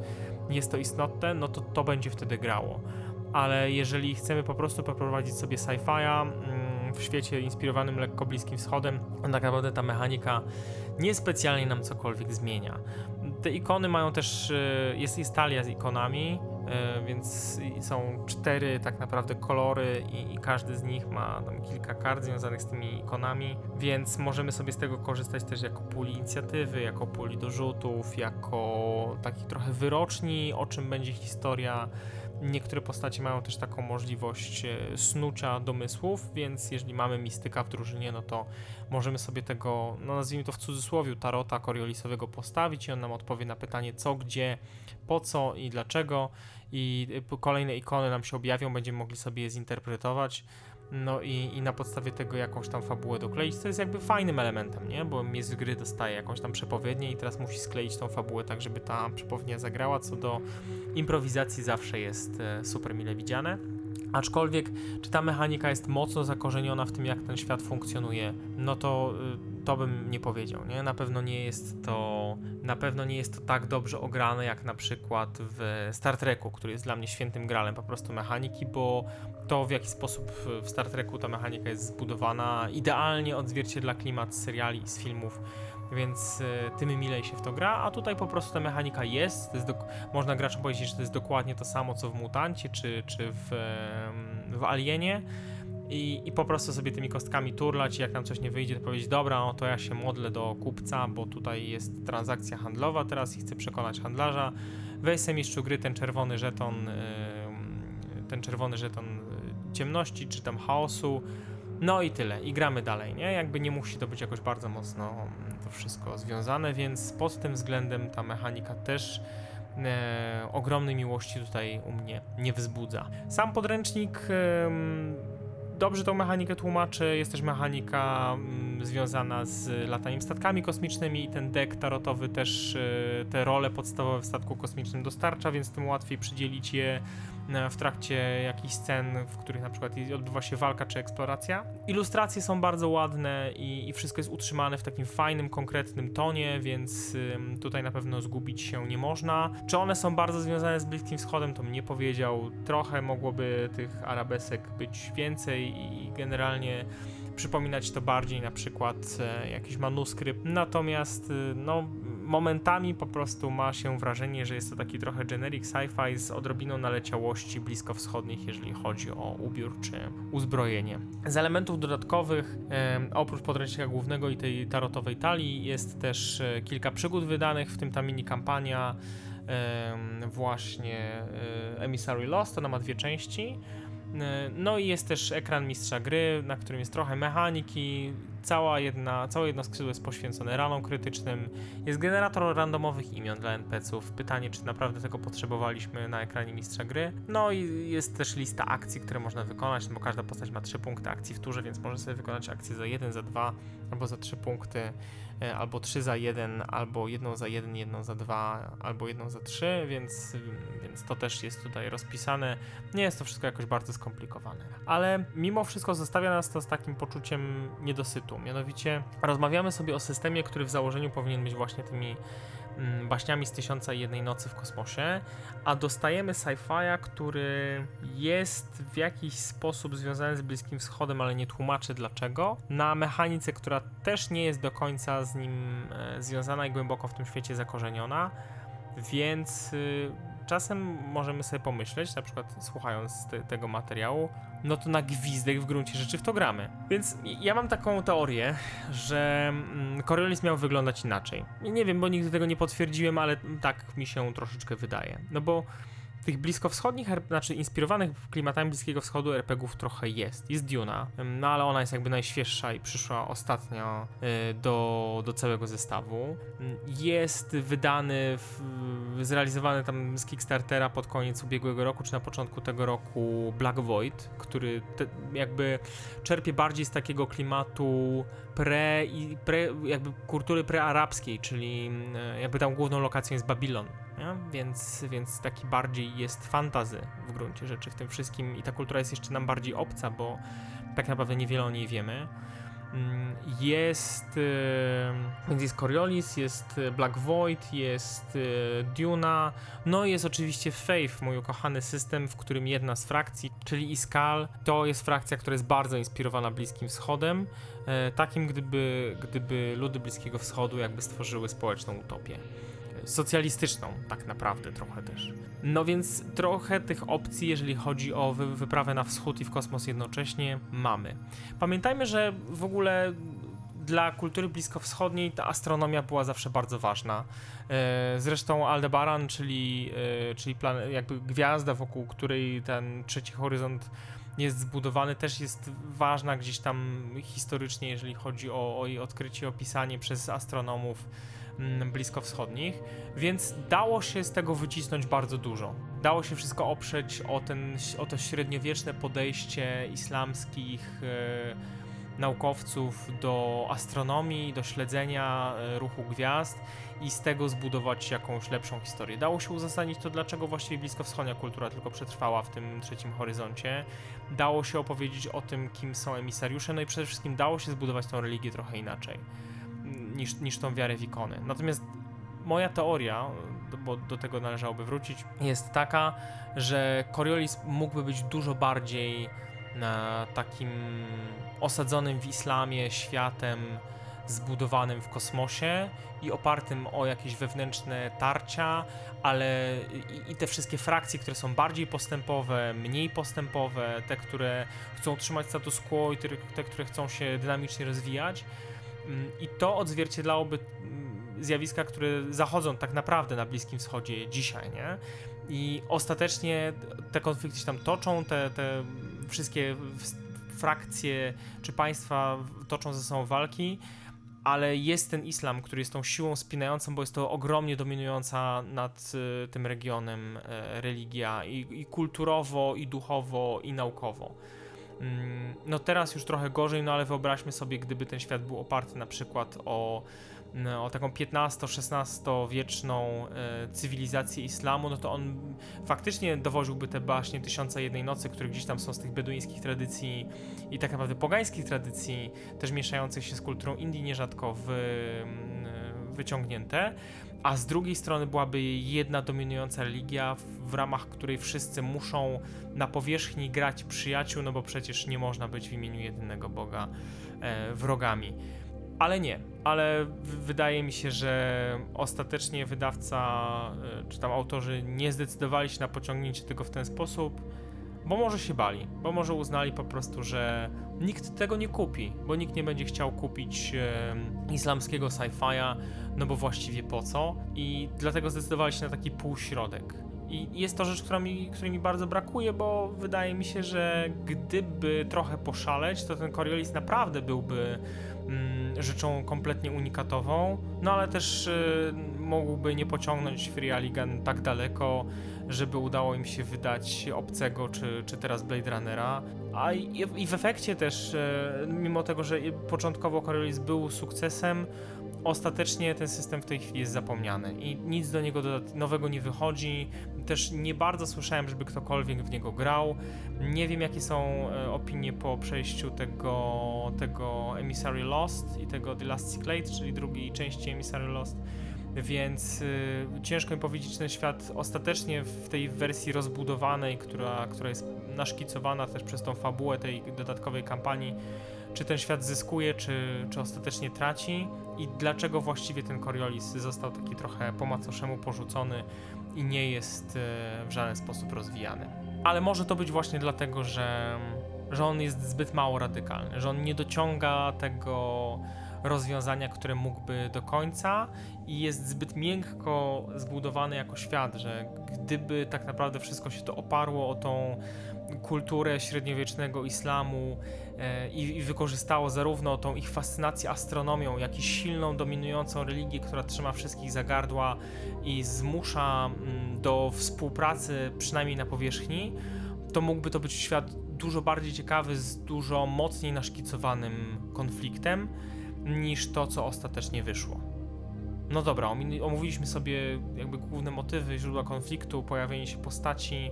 jest to istotne, no to to będzie wtedy grało. Ale jeżeli chcemy po prostu poprowadzić sobie sci-fi'a mm, w świecie inspirowanym lekko Bliskim Wschodem, tak naprawdę ta mechanika niespecjalnie nam cokolwiek zmienia. Te ikony mają też, y, jest jest talia z ikonami, y, więc są cztery tak naprawdę kolory i, i, każdy z nich ma tam kilka kart związanych z tymi ikonami, więc możemy sobie z tego korzystać też jako puli inicjatywy, jako puli do rzutów, jako taki trochę wyroczni, o czym będzie historia. Niektóre postacie mają też taką możliwość e, snucia domysłów, więc jeżeli mamy mistyka w drużynie, no to możemy sobie tego, no nazwijmy to w cudzysłowie, tarota koriolisowego postawić i on nam odpowie na pytanie co, gdzie, po co i dlaczego. I e, kolejne ikony nam się objawią, będziemy mogli sobie je zinterpretować no i, i na podstawie tego jakąś tam fabułę dokleić, to jest jakby fajnym elementem, nie? Bo z gry dostaje jakąś tam przepowiednię i teraz musi skleić tą fabułę tak, żeby ta przepowiednia zagrała, co do improwizacji zawsze jest e, super mile widziane. Aczkolwiek, czy ta mechanika jest mocno zakorzeniona w tym, jak ten świat funkcjonuje, no to y, to bym nie powiedział, nie? Na pewno nie jest to, na pewno nie jest to tak dobrze ograne, jak na przykład w Star Treku, który jest dla mnie świętym gralem po prostu mechaniki, bo to w jaki sposób w Star Treku ta mechanika jest zbudowana idealnie odzwierciedla klimat z seriali i z filmów więc y, tym milej się w to gra, a tutaj po prostu ta mechanika jest, jest można graczom powiedzieć, że to jest dokładnie to samo co w Mutancie czy, czy w, w Alienie. I, i po prostu sobie tymi kostkami turlać i jak nam coś nie wyjdzie, to powiedzieć, dobra, no to ja się modlę do kupca, bo tutaj jest transakcja handlowa teraz i chcę przekonać handlarza, weź sobie mistrzu gry ten czerwony żeton, ten czerwony żeton ciemności czy tam chaosu, no i tyle, i gramy dalej, nie? Jakby nie musi to być jakoś bardzo mocno mm, to wszystko związane, więc pod tym względem ta mechanika też e, ogromnej miłości tutaj u mnie nie wzbudza. Sam podręcznik e, dobrze tą mechanikę tłumaczy, jest też mechanika mm, związana z lataniem statkami kosmicznymi i ten deck tarotowy też e, te role podstawowe w statku kosmicznym dostarcza, więc tym łatwiej przydzielić je w trakcie jakichś scen, w których na przykład odbywa się walka czy eksploracja. Ilustracje są bardzo ładne i, i wszystko jest utrzymane w takim fajnym, konkretnym tonie, więc tutaj na pewno zgubić się nie można. Czy one są bardzo związane z Bliskim Wschodem, to bym nie powiedział. Trochę mogłoby tych arabesek być więcej i generalnie przypominać to bardziej na przykład e, jakiś manuskrypt. Natomiast e, no momentami po prostu ma się wrażenie, że jest to taki trochę generic sci-fi z odrobiną naleciałości bliskowschodnich, jeżeli chodzi o ubiór czy uzbrojenie. Z elementów dodatkowych, e, oprócz podręcznika głównego i tej tarotowej talii, jest też kilka przygód wydanych, w tym ta mini kampania właśnie Emissary Lost, ona ma dwie części. E, no i jest też ekran mistrza gry, na którym jest trochę mechaniki, cała jedna, całe jedno skrzydło jest poświęcone ranom krytycznym, jest generator randomowych imion dla NPC-ów, pytanie czy naprawdę tego potrzebowaliśmy na ekranie mistrza gry, no i jest też lista akcji, które można wykonać, no bo każda postać ma 3 punkty akcji w turze, więc może sobie wykonać akcję za 1, za 2 albo za 3 punkty, e, albo 3 za 1, albo jedną za 1, jedną za 2, albo jedną za 3, więc, więc to też jest tutaj rozpisane. Nie jest to wszystko jakoś bardzo skomplikowane, ale mimo wszystko zostawia nas to z takim poczuciem niedosytu. Mianowicie rozmawiamy sobie o systemie, który w założeniu powinien być właśnie tymi mm, baśniami z Tysiąca i Jednej Nocy w kosmosie, a dostajemy sci-fi'a, który jest w jakiś sposób związany z Bliskim Wschodem, ale nie tłumaczy dlaczego, na mechanice, która też nie jest do końca z nim e, związana i głęboko w tym świecie zakorzeniona, więc y, czasem możemy sobie pomyśleć, na przykład słuchając te, tego materiału, no to na gwizdek w gruncie rzeczy w to gramy. Więc ja mam taką teorię, że mm, Coriolis miał wyglądać inaczej. Nie wiem, bo nigdy tego nie potwierdziłem, ale tak mi się troszeczkę wydaje. No bo tych bliskowschodnich, znaczy inspirowanych klimatami Bliskiego Wschodu RPGów trochę jest. Jest Duna, no ale ona jest jakby najświeższa i przyszła ostatnio y, do, do całego zestawu. Ym, Jest wydany, w, zrealizowany tam z Kickstartera pod koniec ubiegłego roku, czy na początku tego roku Black Void, który te, jakby czerpie bardziej z takiego klimatu pre, pre jakby kultury prearabskiej, czyli y, jakby tam główną lokacją jest Babilon nie? Więc, więc taki bardziej jest fantazy w gruncie rzeczy w tym wszystkim i ta kultura jest jeszcze nam bardziej obca, bo tak naprawdę niewiele o niej wiemy. Mm, Jest, y, więc jest Coriolis, jest y, Black Void, jest y, Duna, no i jest oczywiście Faith, mój ukochany system, w którym jedna z frakcji, czyli Iskal, to jest frakcja, która jest bardzo inspirowana Bliskim Wschodem, takim gdyby, gdyby ludy Bliskiego Wschodu jakby stworzyły społeczną utopię socjalistyczną, tak naprawdę trochę też. No więc trochę tych opcji, jeżeli chodzi o wy wyprawę na wschód i w kosmos jednocześnie, mamy. Pamiętajmy, że w ogóle dla kultury bliskowschodniej ta astronomia była zawsze bardzo ważna. E, Zresztą Aldebaran, czyli, e, czyli plan, jakby gwiazda, wokół której ten trzeci horyzont jest zbudowany, też jest ważna gdzieś tam historycznie, jeżeli chodzi o, o jej odkrycie, opisanie przez astronomów bliskowschodnich, więc dało się z tego wycisnąć bardzo dużo. Dało się wszystko oprzeć o, ten, o to średniowieczne podejście islamskich e, naukowców do astronomii, do śledzenia e, ruchu gwiazd i z tego zbudować jakąś lepszą historię. Dało się uzasadnić to, dlaczego właściwie bliskowschodnia kultura tylko przetrwała w tym trzecim horyzoncie. Dało się opowiedzieć o tym, kim są emisariusze, no i przede wszystkim dało się zbudować tą religię trochę inaczej niż, niż tą wiarę w ikony. Natomiast moja teoria, bo do tego należałoby wrócić, jest taka, że Coriolis mógłby być dużo bardziej na takim osadzonym w islamie światem zbudowanym w kosmosie i opartym o jakieś wewnętrzne tarcia, ale i, i te wszystkie frakcje, które są bardziej postępowe, mniej postępowe, te, które chcą utrzymać status quo i te które chcą się dynamicznie rozwijać. Mm, I to odzwierciedlałoby mm, zjawiska, które zachodzą tak naprawdę na Bliskim Wschodzie dzisiaj, nie? I ostatecznie te konflikty się tam toczą, te, te wszystkie frakcje czy państwa toczą ze sobą walki, ale jest ten islam, który jest tą siłą spinającą, bo jest to ogromnie dominująca nad y, tym regionem e, religia i, i kulturowo, i duchowo, i naukowo. Mm, No teraz już trochę gorzej, no ale wyobraźmy sobie, gdyby ten świat był oparty na przykład o, no, o taką 15-16 wieczną e, cywilizację islamu, no to on faktycznie dowoziłby te baśnie Tysiąca Jednej Nocy, które gdzieś tam są z tych beduńskich tradycji i tak naprawdę pogańskich tradycji, też mieszających się z kulturą Indii nierzadko w, mm, wyciągnięte, a z drugiej strony byłaby jedna dominująca religia, w, ramach której wszyscy muszą na powierzchni grać przyjaciół, no bo przecież nie można być w imieniu jedynego Boga e, wrogami. Ale nie, ale wydaje mi się, że ostatecznie wydawca e, czy tam autorzy nie zdecydowali się na pociągnięcie tego w ten sposób, bo może się bali, bo może uznali po prostu, że nikt tego nie kupi, bo nikt nie będzie chciał kupić e, islamskiego sci-fi'a, no bo właściwie po co? I dlatego zdecydowali się na taki półśrodek. I jest to rzecz, która mi, której mi bardzo brakuje, bo wydaje mi się, że gdyby trochę poszaleć, to ten Coriolis naprawdę byłby mm, rzeczą kompletnie unikatową, no ale też y, mógłby nie pociągnąć Free Alligan tak daleko, żeby udało im się wydać obcego, czy, czy teraz Blade Runnera. A i, i w efekcie też, e, mimo tego, że początkowo Coriolis był sukcesem, ostatecznie ten system w tej chwili jest zapomniany i nic do niego nowego nie wychodzi. Też nie bardzo słyszałem, żeby ktokolwiek w niego grał. Nie wiem, jakie są e, opinie po przejściu tego, tego Emissary Lost i tego The Last Cyclade, czyli drugiej części Emissary Lost. Więc y, ciężko mi powiedzieć, ten świat ostatecznie w tej wersji rozbudowanej, która, która jest naszkicowana też przez tą fabułę tej dodatkowej kampanii, czy ten świat zyskuje, czy, czy ostatecznie traci i dlaczego właściwie ten Coriolis został taki trochę po macoszemu porzucony i nie jest e, w żaden sposób rozwijany. Ale może to być właśnie dlatego, że, że on jest zbyt mało radykalny, że on nie dociąga tego rozwiązania, które mógłby do końca i jest zbyt miękko zbudowany jako świat, że gdyby tak naprawdę wszystko się to oparło o tą kulturę średniowiecznego islamu e, i, wykorzystało zarówno tą ich fascynację astronomią, jak i silną, dominującą religię, która trzyma wszystkich za gardła i zmusza mm, do współpracy, przynajmniej na powierzchni, to mógłby to być świat dużo bardziej ciekawy, z dużo mocniej naszkicowanym konfliktem niż to, co ostatecznie wyszło. No dobra, omówiliśmy sobie jakby główne motywy, źródła konfliktu, pojawienie się postaci,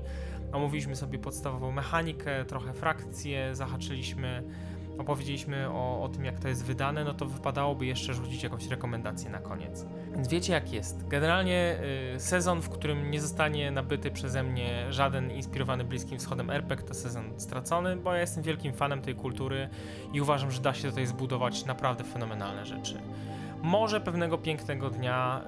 omówiliśmy sobie podstawową mechanikę, trochę frakcje, zahaczyliśmy, opowiedzieliśmy o, o tym, jak to jest wydane, no to wypadałoby jeszcze rzucić jakąś rekomendację na koniec. Więc wiecie jak jest. Generalnie y, sezon, w którym nie zostanie nabyty przeze mnie żaden inspirowany Bliskim Wschodem RPG, to sezon stracony, bo ja jestem wielkim fanem tej kultury i uważam, że da się tutaj zbudować naprawdę fenomenalne rzeczy. Może pewnego pięknego dnia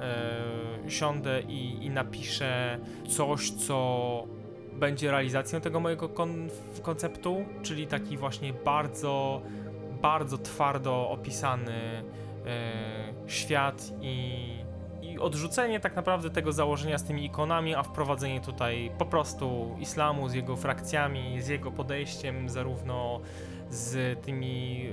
y, siądę i, i napiszę coś, co będzie realizacją tego mojego kon konceptu, czyli taki właśnie bardzo, bardzo twardo opisany e, świat i, i odrzucenie tak naprawdę tego założenia z tymi ikonami, a wprowadzenie tutaj po prostu islamu z jego frakcjami, z jego podejściem, zarówno z tymi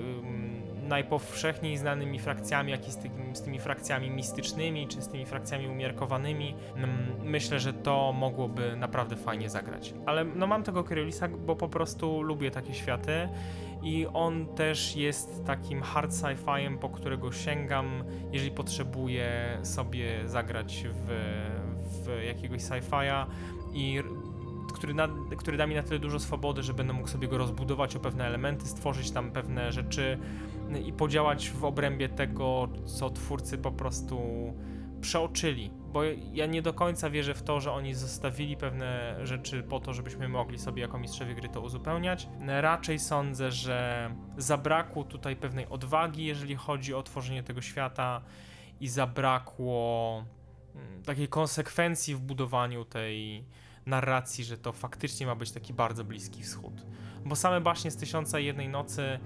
najpowszechniej znanymi frakcjami, jak i z tymi, z tymi frakcjami mistycznymi, czy z tymi frakcjami umiarkowanymi. Mm, myślę, że to mogłoby naprawdę fajnie zagrać. Ale no mam tego Kyriolisa, bo po prostu lubię takie światy i on też jest takim hard sci-fiem, po którego sięgam, jeżeli potrzebuję sobie zagrać w, w jakiegoś sci-fia i który, na, który da mi na tyle dużo swobody, że będę mógł sobie go rozbudować o pewne elementy, stworzyć tam pewne rzeczy i podziałać w obrębie tego, co twórcy po prostu przeoczyli. Bo ja nie do końca wierzę w to, że oni zostawili pewne rzeczy po to, żebyśmy mogli sobie jako mistrzowie gry to uzupełniać. Raczej sądzę, że zabrakło tutaj pewnej odwagi, jeżeli chodzi o tworzenie tego świata i zabrakło mm, takiej konsekwencji w budowaniu tej narracji, że to faktycznie ma być taki bardzo bliski wschód. Bo same baśnie z Tysiąca Jednej Nocy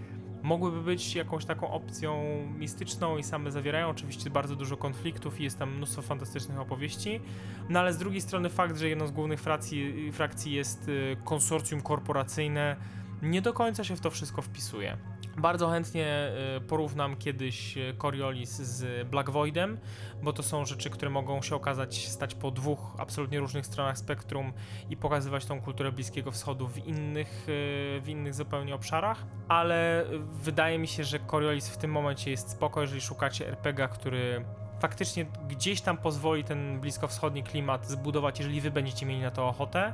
mogłyby być jakąś taką opcją mistyczną i same zawierają oczywiście bardzo dużo konfliktów i jest tam mnóstwo fantastycznych opowieści, no ale z drugiej strony fakt, że jedną z głównych frakcji, frakcji jest y, konsorcjum korporacyjne, nie do końca się w to wszystko wpisuje. Bardzo chętnie y, porównam kiedyś y, Coriolis z Black Voidem, bo to są rzeczy, które mogą się okazać stać po dwóch absolutnie różnych stronach spektrum i pokazywać tą kulturę Bliskiego Wschodu w innych, y, w innych zupełnie obszarach, ale wydaje mi się, że Coriolis w tym momencie jest spoko, jeżeli szukacie RPG, który faktycznie gdzieś tam pozwoli ten bliskowschodni klimat zbudować, jeżeli wy będziecie mieli na to ochotę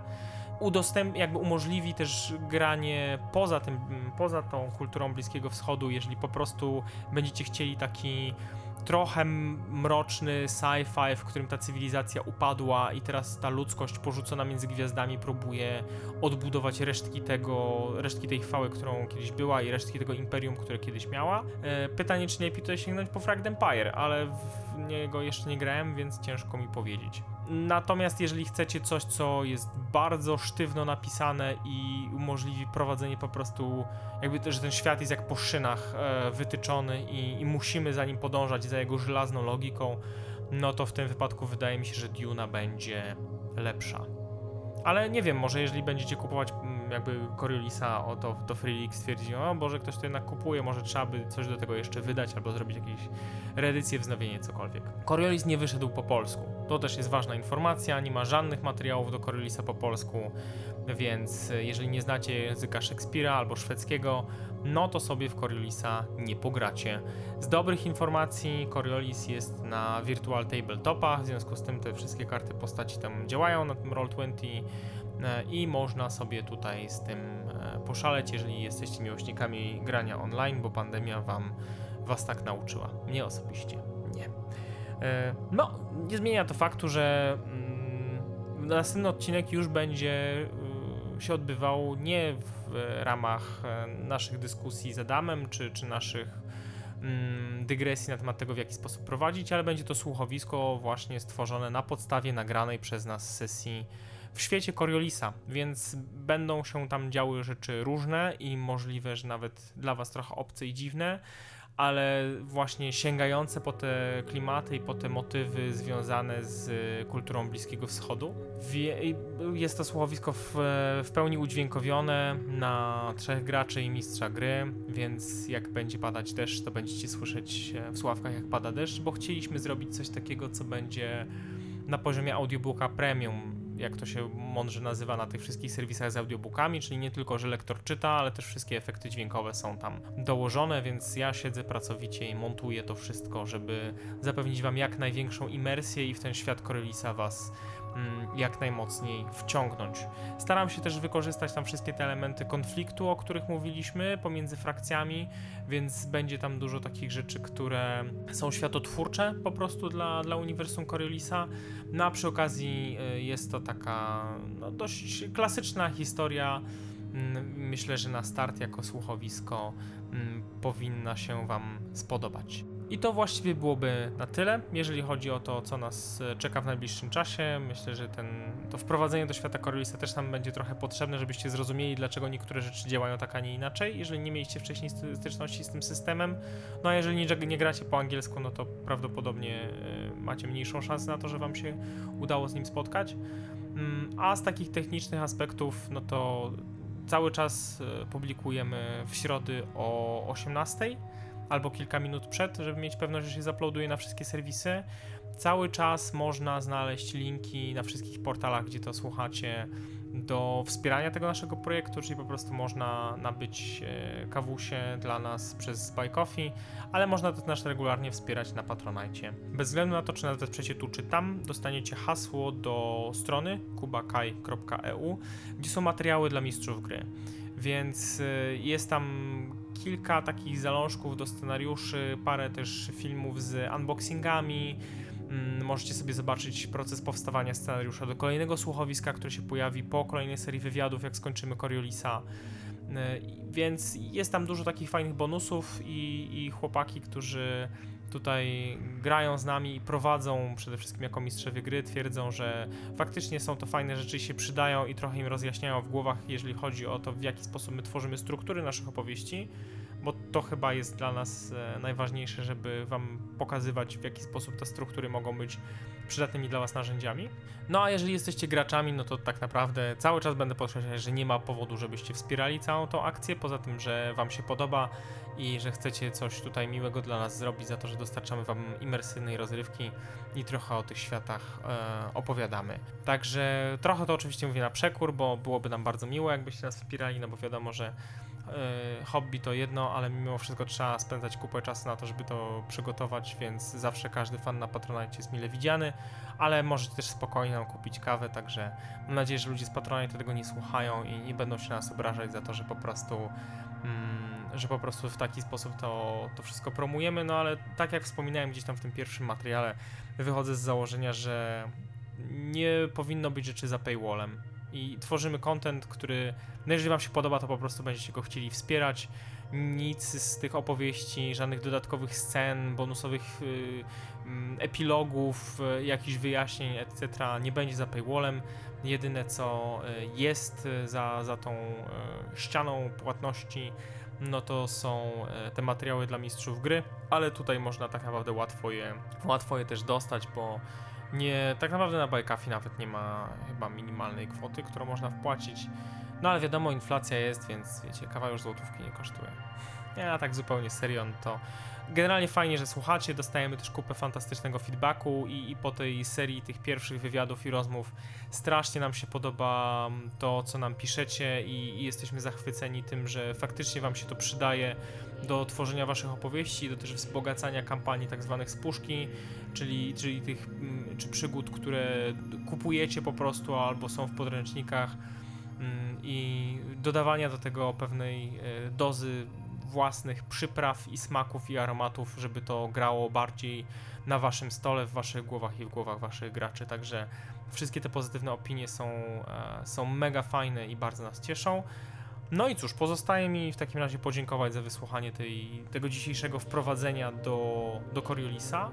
udostęp, jakby umożliwi też granie poza tym, poza tą kulturą Bliskiego Wschodu, jeżeli po prostu będziecie chcieli taki trochę mroczny sci-fi, w którym ta cywilizacja upadła i teraz ta ludzkość porzucona między gwiazdami próbuje odbudować resztki tego, resztki tej chwały, którą kiedyś była i resztki tego imperium, które kiedyś miała. E, pytanie, czy nie lepiej tutaj sięgnąć po Fragment Empire, ale w niego jeszcze nie grałem, więc ciężko mi powiedzieć. Natomiast jeżeli chcecie coś, co jest bardzo sztywno napisane i umożliwi prowadzenie po prostu, jakby że ten świat jest jak po szynach e, wytyczony i, i, musimy za nim podążać, za jego żelazną logiką, no to w tym wypadku wydaje mi się, że Duna będzie lepsza. Ale nie wiem, może jeżeli będziecie kupować mm, jakby Coriolisa, o to, to Freelix stwierdzi, o Boże, ktoś to jednak kupuje, może trzeba by coś do tego jeszcze wydać albo zrobić jakieś reedycję, wznowienie, cokolwiek. Coriolis nie wyszedł po polsku. To też jest ważna informacja, nie ma żadnych materiałów do Coriolisa po polsku, więc e, jeżeli nie znacie języka Szekspira albo szwedzkiego, no to sobie w Coriolisa nie pogracie. Z dobrych informacji Coriolis jest na Virtual Tabletopach, w związku z tym te wszystkie karty postaci tam działają na tym Roll20 e, i można sobie tutaj z tym e, poszaleć, jeżeli jesteście miłośnikami grania online, bo pandemia wam was tak nauczyła. Mnie osobiście nie. E, No, nie zmienia to faktu, że mm, następny odcinek już będzie się odbywał nie w ramach e, naszych dyskusji z Adamem, czy, czy naszych mm, dygresji na temat tego, w jaki sposób prowadzić, ale będzie to słuchowisko właśnie stworzone na podstawie nagranej przez nas sesji w świecie Coriolisa, więc będą się tam działy rzeczy różne i możliwe, że nawet dla Was trochę obce i dziwne, ale właśnie sięgające po te klimaty i po te motywy związane z kulturą Bliskiego Wschodu. Jest to słuchowisko w, w pełni udźwiękowione na trzech graczy i mistrza gry, więc jak będzie padać deszcz, to będziecie słyszeć w słuchawkach jak pada deszcz, bo chcieliśmy zrobić coś takiego, co będzie na poziomie audiobooka premium, jak to się mądrze nazywa na tych wszystkich serwisach z audiobookami, czyli nie tylko, że lektor czyta, ale też wszystkie efekty dźwiękowe są tam dołożone, więc ja siedzę pracowicie i montuję to wszystko, żeby zapewnić Wam jak największą imersję i w ten świat Corellisa Was jak najmocniej wciągnąć. Staram się też wykorzystać tam wszystkie te elementy konfliktu, o których mówiliśmy pomiędzy frakcjami, więc będzie tam dużo takich rzeczy, które są światotwórcze po prostu dla, dla uniwersum Corellisa. No a przy okazji y, jest to taka no, dość klasyczna historia. Mm, Myślę, że na start jako słuchowisko mm, powinna się Wam spodobać. I to właściwie byłoby na tyle, jeżeli chodzi o to, co nas e, czeka w najbliższym czasie. Myślę, że ten, to wprowadzenie do świata Corellisa też nam będzie trochę potrzebne, żebyście zrozumieli, dlaczego niektóre rzeczy działają tak, a nie inaczej, jeżeli nie mieliście wcześniej sty- styczności z tym systemem. No a jeżeli nie, nie gracie po angielsku, no to prawdopodobnie e, macie mniejszą szansę na to, że Wam się udało z nim spotkać. Mm, A z takich technicznych aspektów, no to cały czas e, publikujemy w środy o 18 albo kilka minut przed, żeby mieć pewność, że się zaploduje na wszystkie serwisy. Cały czas można znaleźć linki na wszystkich portalach, gdzie to słuchacie, do wspierania tego naszego projektu, czyli po prostu można nabyć e, kawusie dla nas przez Buy Coffee, ale można też regularnie wspierać na Patronite. Bez względu na to, czy nas wesprzecie tu czy tam, dostaniecie hasło do strony kubakaj.eu, gdzie są materiały dla mistrzów gry. Więc e, jest tam kilka takich zalążków do scenariuszy, parę też filmów z unboxingami. Mm, Możecie sobie zobaczyć proces powstawania scenariusza do kolejnego słuchowiska, które się pojawi po kolejnej serii wywiadów, jak skończymy Coriolisa. E, Więc jest tam dużo takich fajnych bonusów i, i chłopaki, którzy tutaj grają z nami i prowadzą przede wszystkim jako mistrzowie gry, twierdzą, że faktycznie są to fajne rzeczy i się przydają i trochę im rozjaśniają w głowach, jeżeli chodzi o to, w jaki sposób my tworzymy struktury naszych opowieści, bo to chyba jest dla nas e, najważniejsze, żeby wam pokazywać, w jaki sposób te struktury mogą być przydatnymi dla was narzędziami. No a jeżeli jesteście graczami, no to tak naprawdę cały czas będę podkreślać, że nie ma powodu, żebyście wspierali całą tą akcję, poza tym, że wam się podoba i że chcecie coś tutaj miłego dla nas zrobić za to, że dostarczamy wam imersyjnej rozrywki i trochę o tych światach e, opowiadamy. Także trochę to oczywiście mówię na przekór, bo byłoby nam bardzo miło, jakbyście nas wspierali, no bo wiadomo, że e, hobby to jedno, ale mimo wszystko trzeba spędzać kupę czasu na to, żeby to przygotować, więc zawsze każdy fan na Patronite jest mile widziany, ale możecie też spokojnie nam kupić kawę, także mam nadzieję, że ludzie z Patronite tego nie słuchają i nie będą się nas obrażać za to, że po prostu mm, że po prostu w taki sposób to, to wszystko promujemy, no ale tak jak wspominałem gdzieś tam w tym pierwszym materiale, wychodzę z założenia, że nie powinno być rzeczy za paywallem i tworzymy content, który, no jeżeli wam się podoba, to po prostu będziecie go chcieli wspierać. Nic z tych opowieści, żadnych dodatkowych scen, bonusowych y, mm, epilogów, y, jakichś wyjaśnień, etc. nie będzie za paywallem. Jedyne co y, jest za, za tą y, ścianą płatności, no to są e, te materiały dla mistrzów gry, ale tutaj można tak naprawdę łatwo je, łatwo je też dostać, bo nie, tak naprawdę na Bajkafi nawet nie ma chyba minimalnej kwoty, którą można wpłacić. No ale wiadomo, inflacja jest, więc wiecie, kawa już złotówki nie kosztuje. Ja tak zupełnie serio, no to generalnie fajnie, że słuchacie, dostajemy też kupę fantastycznego feedbacku i, i po tej serii tych pierwszych wywiadów i rozmów strasznie nam się podoba mm, to, co nam piszecie i, i jesteśmy zachwyceni tym, że faktycznie wam się to przydaje do tworzenia waszych opowieści, do też wzbogacania kampanii tak zwanych z puszki, czyli, czyli tych mm, czy przygód, które kupujecie po prostu albo są w podręcznikach mm, i dodawania do tego pewnej e, dozy własnych przypraw i smaków i aromatów, żeby to grało bardziej na waszym stole, w waszych głowach i w głowach waszych graczy. Także wszystkie te pozytywne opinie są, e, są mega fajne i bardzo nas cieszą. No i cóż, pozostaje mi w takim razie podziękować za wysłuchanie tej, tego dzisiejszego wprowadzenia do, do Coriolisa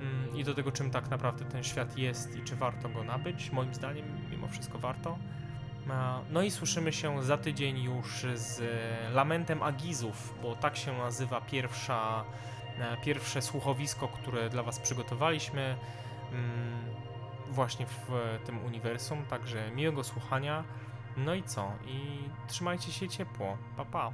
mm, i do tego, czym tak naprawdę ten świat jest i czy warto go nabyć. Moim zdaniem, mimo wszystko warto. E, No i słyszymy się za tydzień już z e, Lamentem Agizów, bo tak się nazywa pierwsza, e, pierwsze słuchowisko, które dla Was przygotowaliśmy mm, właśnie w tym uniwersum. Także miłego słuchania. No i co? I trzymajcie się ciepło. Pa pa.